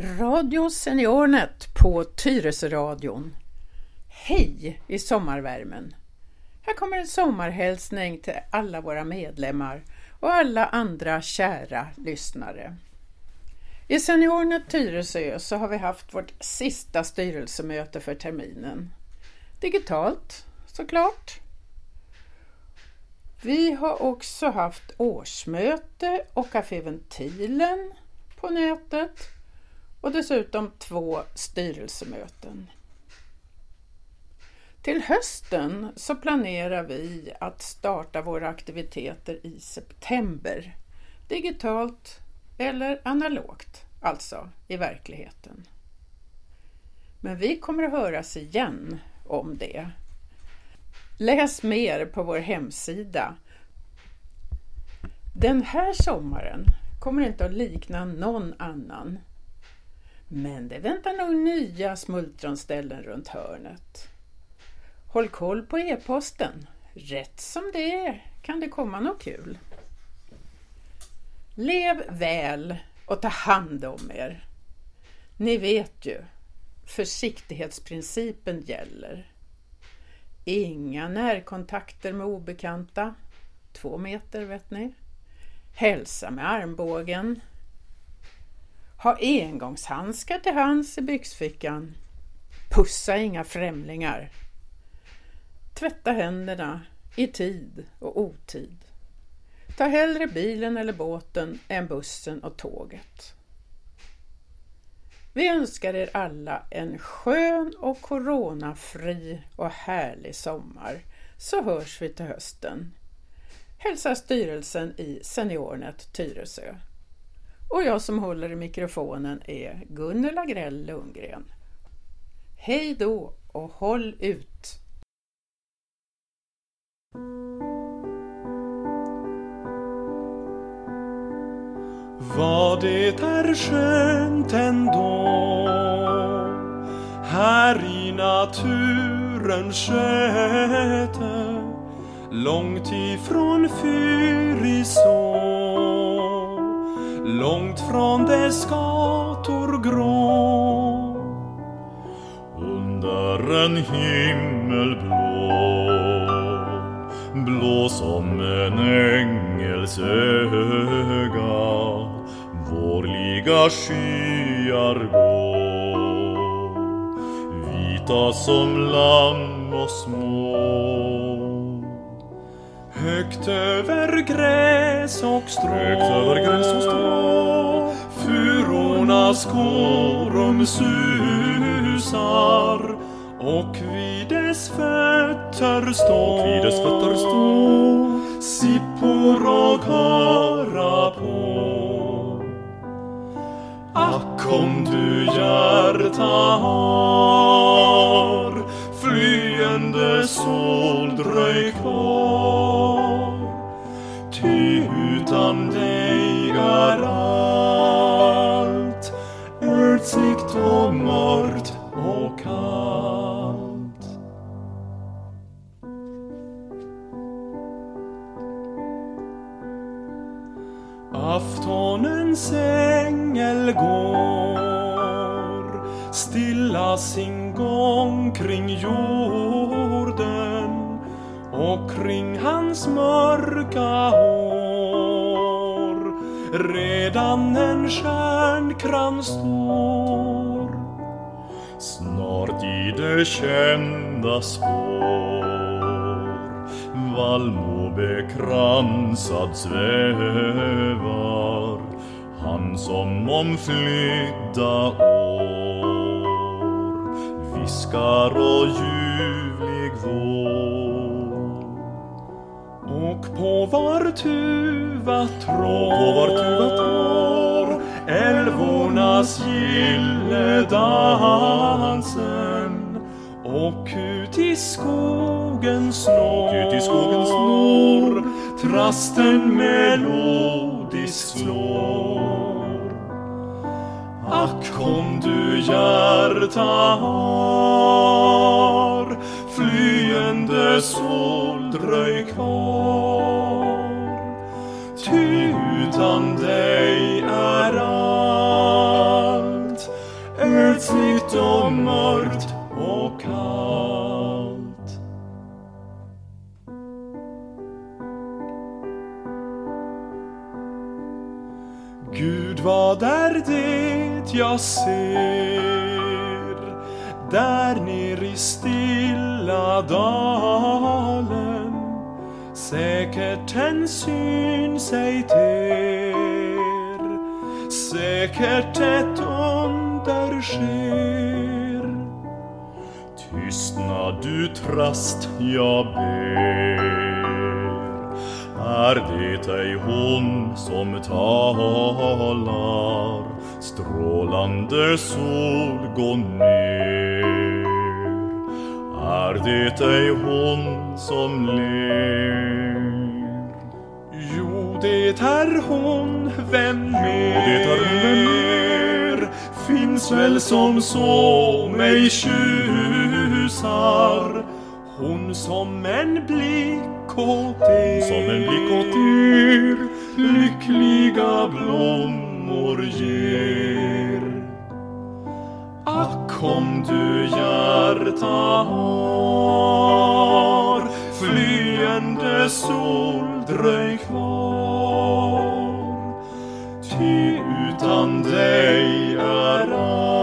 Radio Seniornet på Tyresöradion. Hej i sommarvärmen! Här kommer en sommarhälsning till alla våra medlemmar och alla andra kära lyssnare. I Seniornet Tyresö så har vi haft vårt sista styrelsemöte för terminen. Digitalt såklart. Vi har också haft årsmöte och Café Ventilen på nätet och dessutom två styrelsemöten. Till hösten så planerar vi att starta våra aktiviteter i september. Digitalt eller analogt, alltså i verkligheten. Men vi kommer att höras igen om det. Läs mer på vår hemsida. Den här sommaren kommer inte att likna någon annan. Men det väntar nog nya smultronställen runt hörnet. Håll koll på e-posten. Rätt som det är kan det komma något kul. Lev väl och ta hand om er. Ni vet ju, försiktighetsprincipen gäller. Inga närkontakter med obekanta. Två meter vet ni. Hälsa med armbågen. Ha engångshandskar till hands i byxfickan. Pussa inga främlingar. Tvätta händerna i tid och otid. Ta hellre bilen eller båten än bussen och tåget. Vi önskar er alla en skön och coronafri och härlig sommar så hörs vi till hösten. Hälsar styrelsen i Seniornet Tyresö. Och jag som håller i mikrofonen är Gunnela Grell Lundgren. Hej då och håll ut! Vad det är skönt ändå här i naturens sköte långt ifrån Fyrisån långt från dess gator grå under en himmel blå blå som en ängels öga. Vårliga skyar gå vita som lamm och små. Högt över gräs och strå. Högt över gräs och strå. Furornas korum susar. Och vid dess fötter står vid dess fötter står sippor och höra på. Ack om du hjärta har Aftonens ängel går stilla sin gång kring jorden och kring hans mörka hår. Redan en stjärnkrans står. Snart i det kända spår vallmo bekransad svävar han som om flydda år. Viskar och ljuvlig vår. Och på var tuva trår älvornas gille dansen och ut i skogen snår, ut i skogen snår trasten melodiskt slår. Ack om du hjärta har flyende sol dröj kvar. Ty utan dig är Gud, vad är det jag ser där ner i stilla dalen? Säkert en syn sig ter, säkert ett under sker. Tystnad, du trast, jag ber. Är det ej hon som talar? Strålande sol gå ner. Är det ej hon som ler? Jo, det är hon, vem mer? Finns väl som så mig tjusar Hon som en blick åt Som en blick åt er Lyckliga blommor ger. Ack om du hjärta har Flyende sol dröj kvar. Ty utan dig är